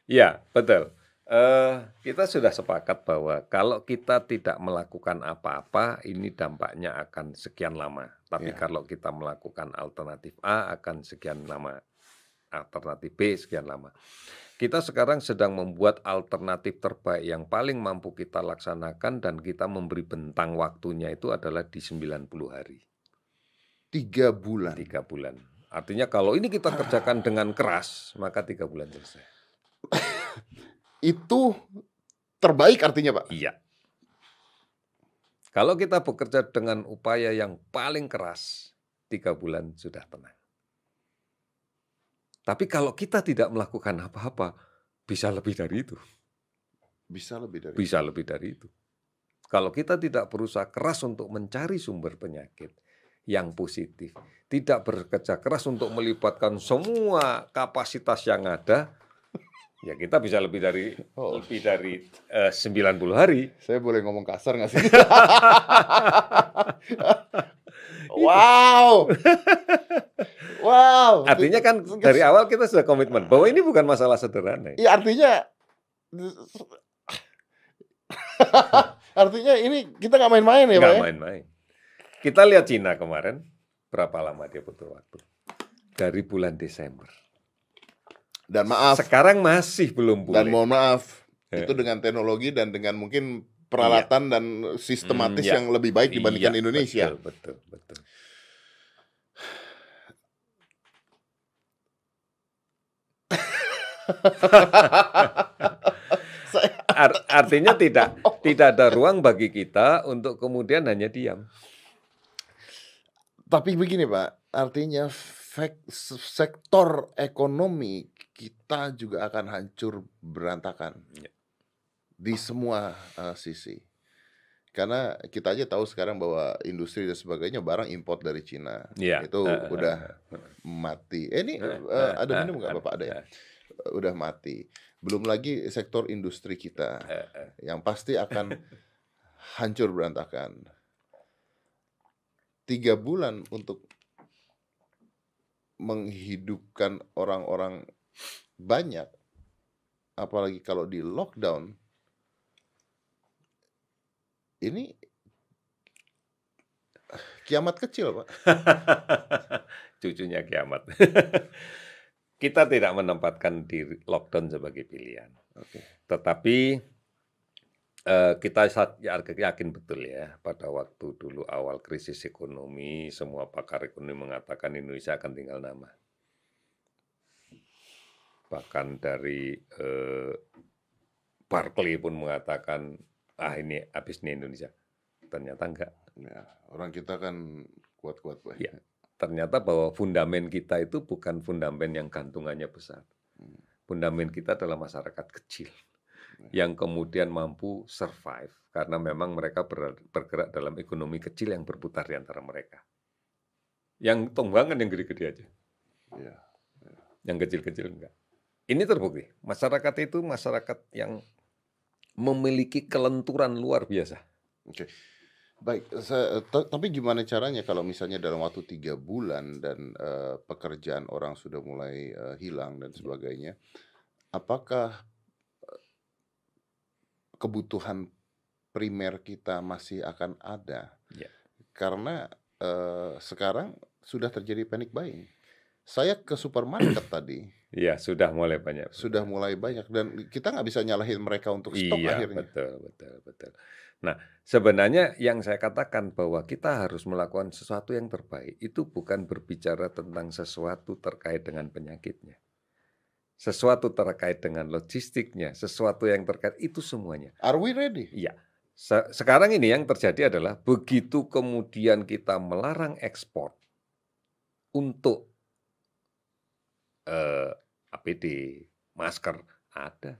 Iya, betul. Uh, kita sudah sepakat bahwa kalau kita tidak melakukan apa-apa, ini dampaknya akan sekian lama. Tapi yeah. kalau kita melakukan alternatif A akan sekian lama, alternatif B sekian lama. Kita sekarang sedang membuat alternatif terbaik yang paling mampu kita laksanakan dan kita memberi bentang waktunya itu adalah di 90 hari. Tiga bulan. Tiga bulan. Artinya kalau ini kita kerjakan dengan keras, maka tiga bulan selesai. (laughs) itu terbaik artinya Pak? Iya. Kalau kita bekerja dengan upaya yang paling keras, tiga bulan sudah tenang. Tapi kalau kita tidak melakukan apa-apa, bisa lebih dari itu. Bisa lebih dari Bisa itu. lebih dari itu. Kalau kita tidak berusaha keras untuk mencari sumber penyakit yang positif, tidak bekerja keras untuk melibatkan semua kapasitas yang ada, Ya kita bisa lebih dari oh. lebih dari eh, uh, 90 hari. Saya boleh ngomong kasar nggak sih? (laughs) wow. wow. Artinya kan dari awal kita sudah komitmen bahwa ini bukan masalah sederhana. Iya artinya artinya ini kita nggak main-main ya, Pak? Nggak ya? main-main. Kita lihat Cina kemarin berapa lama dia butuh waktu dari bulan Desember dan maaf. Sekarang masih belum boleh. Dan mohon maaf, ya. itu dengan teknologi dan dengan mungkin peralatan iya. dan sistematis hmm, ya. yang lebih baik dibandingkan iya, Indonesia. Betul, betul, betul. (laughs) artinya tidak (laughs) tidak ada ruang bagi kita untuk kemudian hanya diam. Tapi begini Pak, artinya sektor ekonomi kita juga akan hancur berantakan ya. di semua uh, sisi. Karena kita aja tahu sekarang bahwa industri dan sebagainya barang import dari Cina ya. itu uh, udah uh, mati. Eh, ini uh, uh, ada minum nggak bapak ada ya? Uh, udah mati. Belum lagi sektor industri kita yang pasti akan (laughs) hancur berantakan. Tiga bulan untuk menghidupkan orang-orang banyak, apalagi kalau di lockdown, ini kiamat kecil, Pak. (laughs) Cucunya kiamat. (laughs) Kita tidak menempatkan di lockdown sebagai pilihan. Okay. Tetapi Uh, kita ya, yakin betul ya pada waktu dulu awal krisis ekonomi semua pakar ekonomi mengatakan Indonesia akan tinggal nama. Bahkan dari uh, Barclay pun mengatakan ah ini habis nih Indonesia. Ternyata enggak. Ya, orang kita kan kuat-kuat pak. Ya, ternyata bahwa fundamen kita itu bukan fundamen yang gantungannya besar. Hmm. Fundamen kita adalah masyarakat kecil yang kemudian mampu survive karena memang mereka bergerak dalam ekonomi kecil yang berputar di antara mereka. Yang tonggangan yang gede-gede aja. Ya, ya. Yang kecil-kecil enggak. Ini terbukti. Masyarakat itu masyarakat yang memiliki kelenturan luar biasa. Oke. Baik, saya, tapi gimana caranya kalau misalnya dalam waktu tiga bulan dan uh, pekerjaan orang sudah mulai uh, hilang dan iya. sebagainya, apakah kebutuhan primer kita masih akan ada. Ya. Karena uh, sekarang sudah terjadi panic buying. Saya ke supermarket tadi. Iya, sudah mulai banyak. Sudah mulai banyak dan kita nggak bisa nyalahin mereka untuk stok iya, akhirnya. betul, betul, betul. Nah, sebenarnya yang saya katakan bahwa kita harus melakukan sesuatu yang terbaik itu bukan berbicara tentang sesuatu terkait dengan penyakitnya sesuatu terkait dengan logistiknya, sesuatu yang terkait itu semuanya. Are we ready? Iya. sekarang ini yang terjadi adalah begitu kemudian kita melarang ekspor untuk eh, APD, masker ada.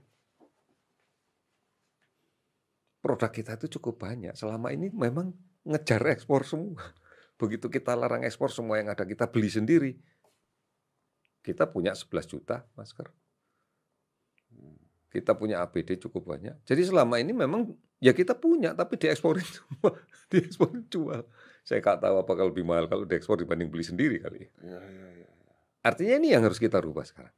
Produk kita itu cukup banyak. Selama ini memang ngejar ekspor semua. (laughs) Begitu kita larang ekspor semua yang ada kita beli sendiri kita punya 11 juta masker. Kita punya APD cukup banyak. Jadi selama ini memang ya kita punya tapi dieksporin semua, (laughs) dieksporin jual. Saya nggak tahu apakah lebih mahal kalau diekspor dibanding beli sendiri kali. Ya, ya, ya. Artinya ini yang harus kita rubah sekarang.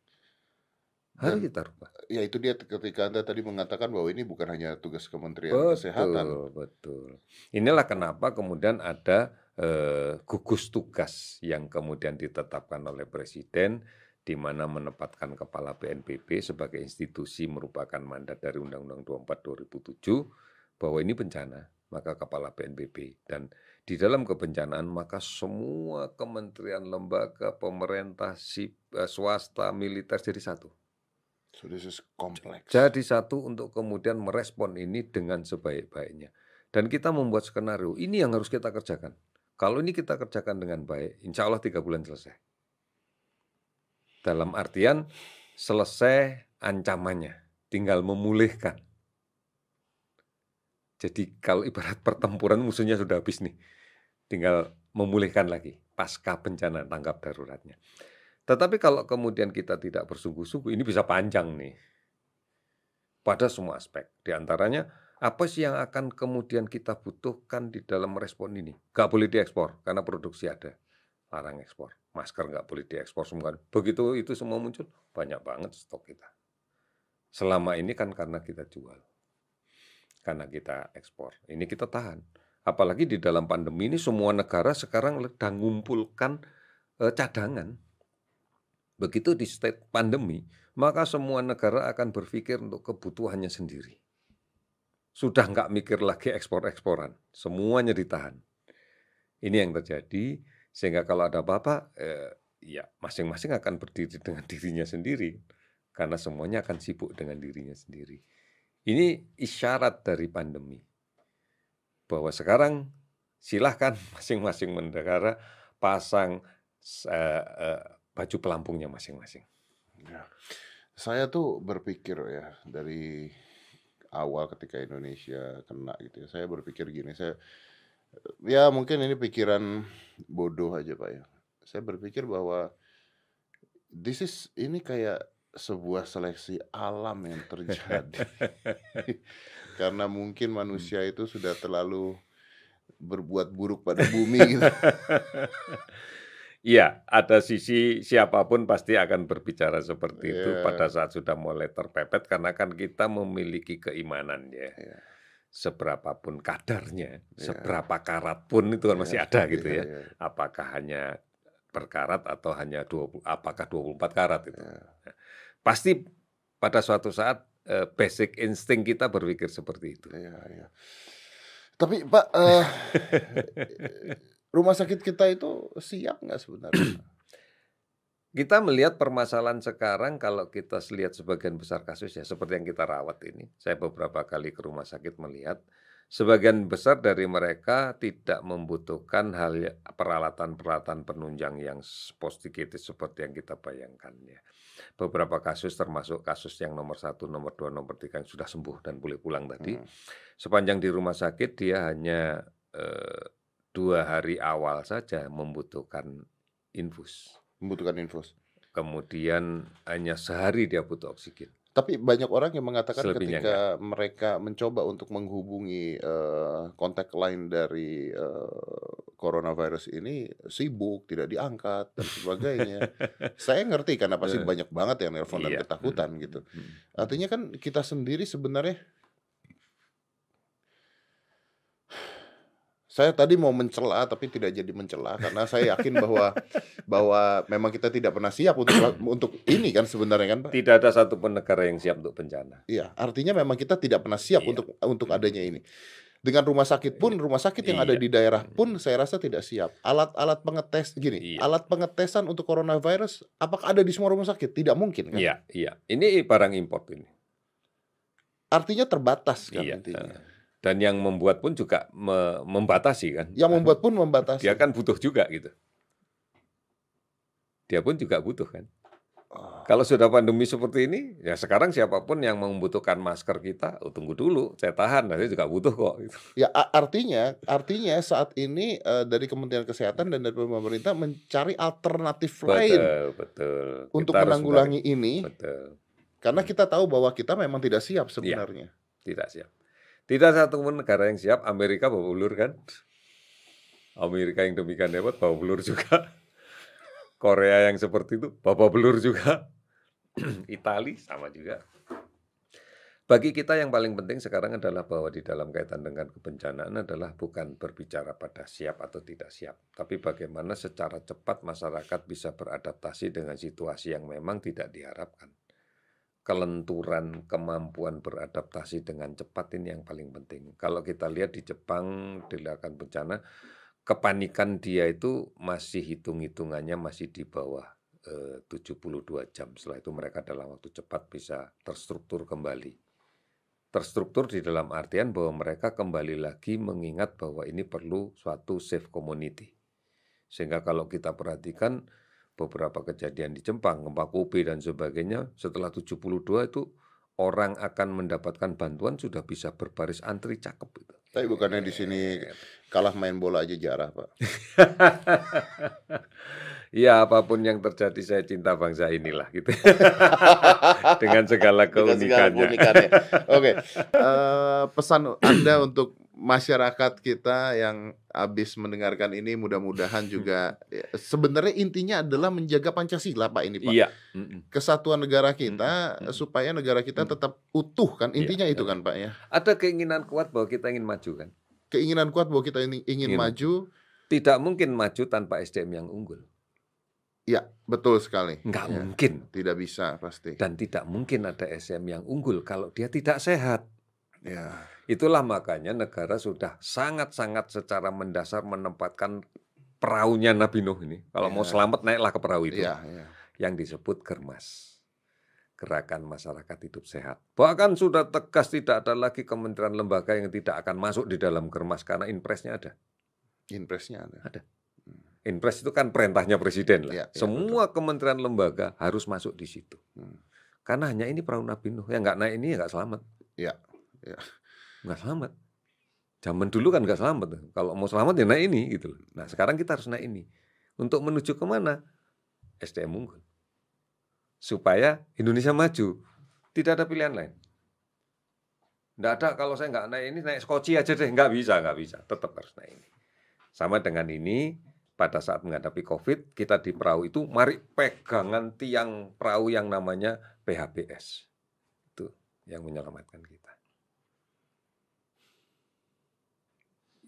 Harus Dan, kita rubah. Ya itu dia ketika Anda tadi mengatakan bahwa ini bukan hanya tugas Kementerian betul, Kesehatan. Betul. Inilah kenapa kemudian ada eh, gugus tugas yang kemudian ditetapkan oleh Presiden di mana menempatkan Kepala BNPB sebagai institusi merupakan mandat dari Undang-Undang 24 2007 bahwa ini bencana, maka Kepala BNPB dan di dalam kebencanaan maka semua kementerian, lembaga, pemerintah, eh, swasta, militer jadi satu. So this is complex. Jadi satu untuk kemudian merespon ini dengan sebaik-baiknya. Dan kita membuat skenario, ini yang harus kita kerjakan. Kalau ini kita kerjakan dengan baik, insya Allah tiga bulan selesai. Dalam artian selesai ancamannya, tinggal memulihkan. Jadi kalau ibarat pertempuran musuhnya sudah habis nih, tinggal memulihkan lagi pasca bencana tanggap daruratnya. Tetapi kalau kemudian kita tidak bersungguh-sungguh, ini bisa panjang nih. Pada semua aspek. Di antaranya apa sih yang akan kemudian kita butuhkan di dalam respon ini? Gak boleh diekspor karena produksi ada. Larang ekspor. Masker nggak boleh diekspor semua. Begitu itu semua muncul, banyak banget stok kita. Selama ini kan karena kita jual. Karena kita ekspor. Ini kita tahan. Apalagi di dalam pandemi ini semua negara sekarang sedang mengumpulkan eh, cadangan. Begitu di state pandemi, maka semua negara akan berpikir untuk kebutuhannya sendiri sudah nggak mikir lagi ekspor-eksporan, semuanya ditahan. Ini yang terjadi, sehingga kalau ada apa-apa, eh, ya masing-masing akan berdiri dengan (laughs) dirinya sendiri, karena semuanya akan sibuk dengan dirinya sendiri. Ini isyarat dari pandemi, bahwa sekarang silahkan (laughs) masing-masing negara pasang eh, eh, baju pelampungnya masing-masing. Ya. Saya tuh berpikir ya dari awal ketika Indonesia kena gitu ya. Saya berpikir gini, saya ya mungkin ini pikiran bodoh aja Pak ya. Saya berpikir bahwa this is ini kayak sebuah seleksi alam yang terjadi. (laughs) Karena mungkin manusia itu sudah terlalu berbuat buruk pada bumi gitu. Iya, ada sisi siapa pun pasti akan berbicara seperti yeah. itu iya. pada saat sudah mulai terpepet karena kan kita memiliki keimanan ya. Yeah. Seberapapun kadarnya, yeah. seberapa karat pun itu kan masih iya, ada gitu yeah, ya. Yeah. Apakah hanya berkarat atau hanya 20 apakah 24 karat itu. Yeah. Pasti pada suatu saat uh, basic insting kita berpikir seperti itu. Yeah, yeah. Tapi Pak uh, (laughs) rumah sakit kita itu siap nggak sebenarnya? Kita melihat permasalahan sekarang kalau kita lihat sebagian besar kasus ya seperti yang kita rawat ini. Saya beberapa kali ke rumah sakit melihat Sebagian besar dari mereka tidak membutuhkan hal ya, peralatan-peralatan penunjang yang sophisticated seperti yang kita bayangkan ya. Beberapa kasus termasuk kasus yang nomor satu, nomor dua, nomor tiga yang sudah sembuh dan boleh pulang tadi. Hmm. Sepanjang di rumah sakit dia hanya eh, dua hari awal saja membutuhkan infus. Membutuhkan infus. Kemudian hanya sehari dia butuh oksigen. Tapi banyak orang yang mengatakan Selebihnya ketika enggak. mereka mencoba untuk menghubungi uh, kontak lain dari uh, coronavirus ini sibuk, tidak diangkat dan sebagainya. (laughs) Saya ngerti karena pasti eh. banyak banget yang nelpon dan iya. ketakutan gitu. Artinya kan kita sendiri sebenarnya Saya tadi mau mencela tapi tidak jadi mencela karena saya yakin bahwa (laughs) bahwa memang kita tidak pernah siap untuk untuk ini kan sebenarnya kan Pak. Tidak ada satupun negara yang siap untuk bencana. Iya, artinya memang kita tidak pernah siap iya. untuk untuk adanya ini. Dengan rumah sakit pun rumah sakit yang iya. ada di daerah pun saya rasa tidak siap. Alat-alat pengetes gini, iya. alat pengetesan untuk coronavirus apakah ada di semua rumah sakit? Tidak mungkin kan? Iya, iya. Ini barang import ini. Artinya terbatas kan iya. intinya. Dan yang membuat pun juga me membatasi kan. Yang membuat pun membatasi. Dia kan butuh juga gitu. Dia pun juga butuh kan. Oh. Kalau sudah pandemi seperti ini, ya sekarang siapa pun yang membutuhkan masker kita, oh, tunggu dulu, saya tahan, nanti juga butuh kok. Gitu. Ya artinya, artinya saat ini uh, dari Kementerian Kesehatan dan dari pemerintah mencari alternatif betul, lain, betul. untuk kita menanggulangi ini, betul. Karena kita tahu bahwa kita memang tidak siap iya, sebenarnya. Ya, tidak siap. Tidak satu pun negara yang siap, Amerika bawa ulur kan. Amerika yang demikian hebat bawa belur juga. (laughs) Korea yang seperti itu bawa belur juga. (clears throat) Itali sama juga. Bagi kita yang paling penting sekarang adalah bahwa di dalam kaitan dengan kebencanaan adalah bukan berbicara pada siap atau tidak siap, tapi bagaimana secara cepat masyarakat bisa beradaptasi dengan situasi yang memang tidak diharapkan kelenturan kemampuan beradaptasi dengan cepat ini yang paling penting. Kalau kita lihat di Jepang dilakukan bencana, kepanikan dia itu masih hitung-hitungannya masih di bawah eh, 72 jam. Setelah itu mereka dalam waktu cepat bisa terstruktur kembali. Terstruktur di dalam artian bahwa mereka kembali lagi mengingat bahwa ini perlu suatu safe community. Sehingga kalau kita perhatikan beberapa kejadian di Jepang, gempa Kobe dan sebagainya, setelah 72 itu orang akan mendapatkan bantuan sudah bisa berbaris antri cakep itu. Tapi bukannya di sini kalah main bola aja jarah, Pak. (laughs) ya apa pun yang terjadi saya cinta bangsa inilah gitu. (laughs) Dengan segala keunikannya. Oke. Okay. (laughs) Uh, eh, pesan Anda untuk masyarakat kita yang habis mendengarkan ini mudah-mudahan (laughs) juga ya, sebenarnya intinya adalah menjaga Pancasila Pak ini Pak. Iya. Kesatuan negara kita mm supaya negara kita tetap utuh kan iya, intinya iya, itu kan Pak ya. Ada keinginan kuat bahwa kita ingin maju kan. Keinginan kuat bahwa kita ingin, ingin maju. Tidak mungkin maju tanpa SDM yang unggul. Ya, betul sekali. Enggak ya, mungkin. Tidak bisa pasti. Dan tidak mungkin ada SDM yang unggul kalau dia tidak sehat. Ya. Itulah makanya negara sudah sangat-sangat secara mendasar menempatkan perahunya Nabi Nuh ini. Kalau ya. mau selamat naiklah ke perahu itu. Ya, ya. Yang disebut Germas. Gerakan Masyarakat Hidup Sehat. Bahkan sudah tegas tidak ada lagi kementerian lembaga yang tidak akan masuk di dalam Germas karena impresnya ada. Impresnya ada. Ada. Hmm. Impres itu kan perintahnya presiden lah. Ya, ya, Semua betul. kementerian lembaga harus masuk di situ. Hmm. Karena hanya ini perahu Nabi Nuh. Yang nggak naik ini ya nggak selamat. Ya, ya nggak selamat. Zaman dulu kan nggak selamat. Kalau mau selamat ya naik ini gitu. Nah sekarang kita harus naik ini. Untuk menuju ke mana? SDM unggul. Supaya Indonesia maju. Tidak ada pilihan lain. Nggak ada kalau saya nggak naik ini naik skoci aja deh. Nggak bisa, nggak bisa. Tetap harus naik ini. Sama dengan ini, pada saat menghadapi COVID, kita di perahu itu mari pegangan tiang perahu yang namanya PHBS. Itu yang menyelamatkan kita.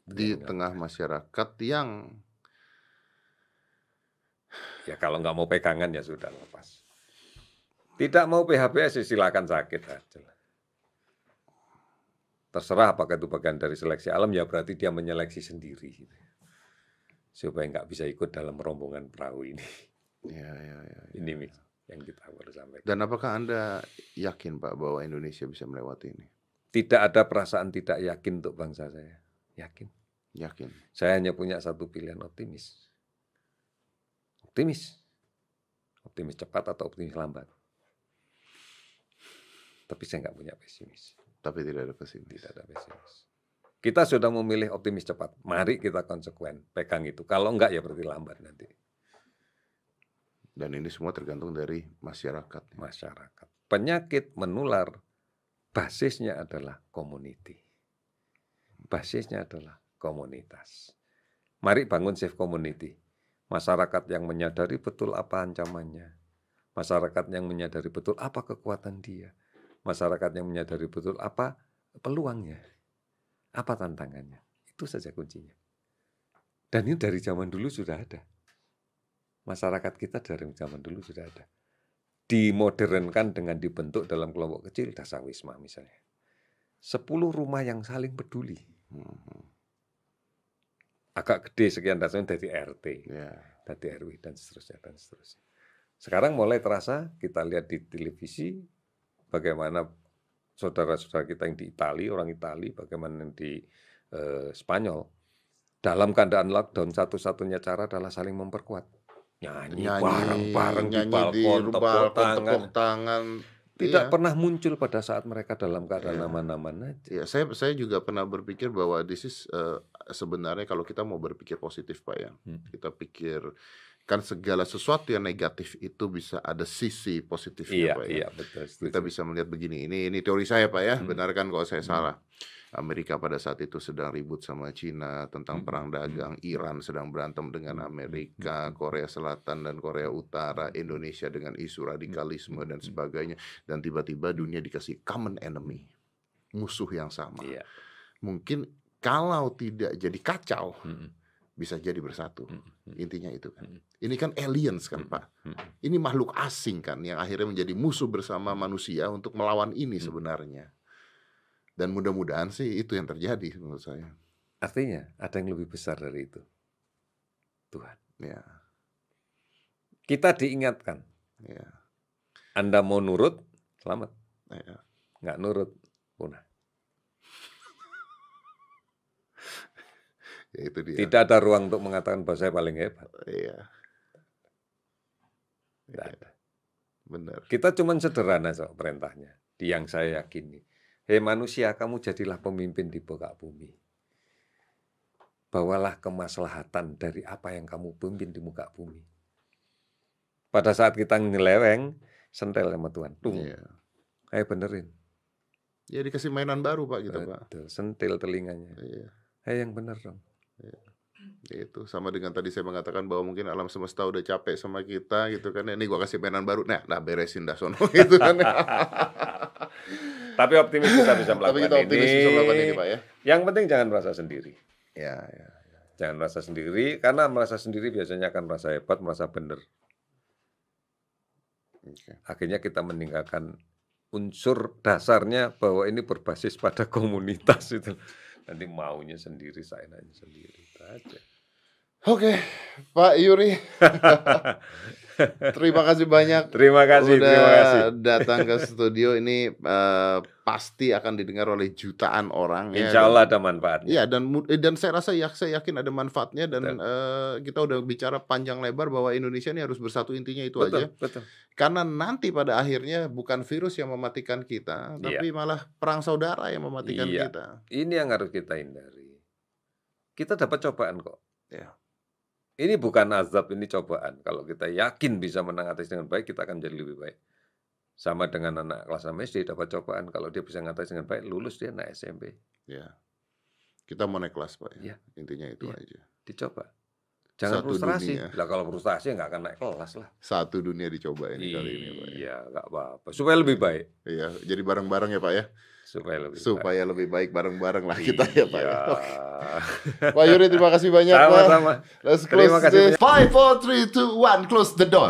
Di tengah masyarakat yang ya kalau nggak mau pegangan ya sudah lepas. Tidak mau PHBS ya silakan sakit aja. Terserah apakah itu bagian dari seleksi alam ya berarti dia menyeleksi sendiri gitu. supaya nggak bisa ikut dalam rombongan perahu ini. Ya, ya, ya, ya. Ini yang kita harus sampaikan. Dan apakah anda yakin Pak bahwa Indonesia bisa melewati ini? Tidak ada perasaan tidak yakin untuk bangsa saya. Yakin. Yakin. Saya hanya punya satu pilihan optimis. Optimis. Optimis cepat atau optimis lambat. Tapi saya nggak punya pesimis. Tapi tidak ada pesimis. Tidak ada pesimis. Kita sudah memilih optimis cepat. Mari kita konsekuen. Pegang itu. Kalau enggak ya berarti lambat nanti. Dan ini semua tergantung dari masyarakat. Masyarakat. Penyakit menular basisnya adalah community. Basisnya adalah komunitas. Mari bangun safe community. Masyarakat yang menyadari betul apa ancamannya. Masyarakat yang menyadari betul apa kekuatan dia. Masyarakat yang menyadari betul apa peluangnya. Apa tantangannya. Itu saja kuncinya. Dan ini dari zaman dulu sudah ada. Masyarakat kita dari zaman dulu sudah ada dimodernkan dengan dibentuk dalam kelompok kecil dasawisma misalnya. Sepuluh rumah yang saling peduli. Hmm. Agak gede sekian dasarnya dari RT, yeah. dari RW dan seterusnya dan seterusnya. Sekarang mulai terasa kita lihat di televisi bagaimana saudara-saudara kita yang di Italia, orang Italia, bagaimana yang di eh, Spanyol dalam keadaan lockdown satu-satunya cara adalah saling memperkuat nyanyi, bareng-bareng di balkon, di tepuk tangan. tangan. Tidak iya. pernah muncul pada saat mereka dalam keadaan nama-nama iya. aja. Ya, saya saya juga pernah berpikir bahwa this is uh, sebenarnya kalau kita mau berpikir positif Pak ya. Hmm. Kita pikir kan segala sesuatu yang negatif itu bisa ada sisi positifnya iya, Pak ya. Iya, betul. Kita bisa melihat begini. Ini ini teori saya Pak ya. Hmm. Benarkan kalau saya hmm. salah. Amerika pada saat itu sedang ribut sama Cina tentang perang dagang, Iran sedang berantem dengan Amerika, Korea Selatan dan Korea Utara, Indonesia dengan isu radikalisme dan sebagainya, dan tiba-tiba dunia dikasih common enemy, musuh yang sama. Yeah. Mungkin kalau tidak jadi kacau, bisa jadi bersatu. Intinya itu kan. Ini kan aliens kan Pak. Ini makhluk asing kan yang akhirnya menjadi musuh bersama manusia untuk melawan ini sebenarnya. Dan mudah-mudahan sih itu yang terjadi menurut saya. Artinya ada yang lebih besar dari itu. Tuhan. Ya. Kita diingatkan. Ya. Anda mau nurut, selamat. Ya. Nggak nurut, punah. ya itu dia. Tidak ada ruang untuk mengatakan bahwa saya paling hebat. Iya. Tidak ya. ada. Benar. Kita cuma sederhana soal perintahnya. Di yang saya yakini. Hei manusia, kamu jadilah pemimpin di muka bumi. Bawalah kemaslahatan dari apa yang kamu pimpin di muka bumi. Pada saat kita ngeleweng, sentel sama Tuhan. Tung. Iya. Ayo benerin. Ya dikasih mainan baru Pak gitu Betul. Pak. Sentil telinganya. Iya. Ayo yang bener dong. Iya. Itu sama dengan tadi saya mengatakan bahwa mungkin alam semesta udah capek sama kita gitu kan. Ini gua kasih mainan baru. Nah, nah beresin dah sono (laughs) gitu kan. (laughs) Tapi optimis kita bisa (laughs) melakukan Tapi kita optimis ini. bisa melakukan ini, Pak ya. Yang penting jangan merasa sendiri. Ya, ya, ya. Jangan merasa sendiri karena merasa sendiri biasanya akan merasa hebat, merasa benar. Okay. Akhirnya kita meninggalkan unsur dasarnya bahwa ini berbasis pada komunitas (laughs) itu. Nanti maunya sendiri, saya nanya sendiri. Itu aja. Oke, Pak Yuri. (laughs) terima kasih banyak. Terima kasih, udah terima kasih. datang ke (laughs) studio ini uh, pasti akan didengar oleh jutaan orang. Ya, Insya Allah ya, ada manfaatnya. Iya dan eh, dan saya rasa ya saya yakin ada manfaatnya dan uh, kita udah bicara panjang lebar bahwa Indonesia ini harus bersatu intinya itu betul, aja. Betul. Karena nanti pada akhirnya bukan virus yang mematikan kita, tapi iya. malah perang saudara yang mematikan iya. kita. Ini yang harus kita hindari. Kita dapat cobaan kok. Ya ini bukan azab, ini cobaan. Kalau kita yakin bisa menangani dengan baik, kita akan jadi lebih baik. Sama dengan anak kelas 6 SD dapat cobaan. Kalau dia bisa mengatasi dengan baik, lulus dia naik SMP. Ya. Kita mau naik kelas, Pak. Ya. ya. Intinya itu ya. aja. Dicoba. Jangan Satu frustrasi. Dunia. Lah kalau frustrasi nggak akan naik kelas lah. Satu dunia dicoba ini kali ini, Pak. Ya. Iya, nggak apa-apa. Supaya lebih baik. Iya, jadi bareng-bareng ya, Pak ya supaya lebih supaya baik. lebih baik bareng-bareng lah kita ya Pak. Ya. (laughs) Pak Yuri terima kasih banyak Sama-sama. Let's close terima kasih this. Five, four, three, two, one, close the door.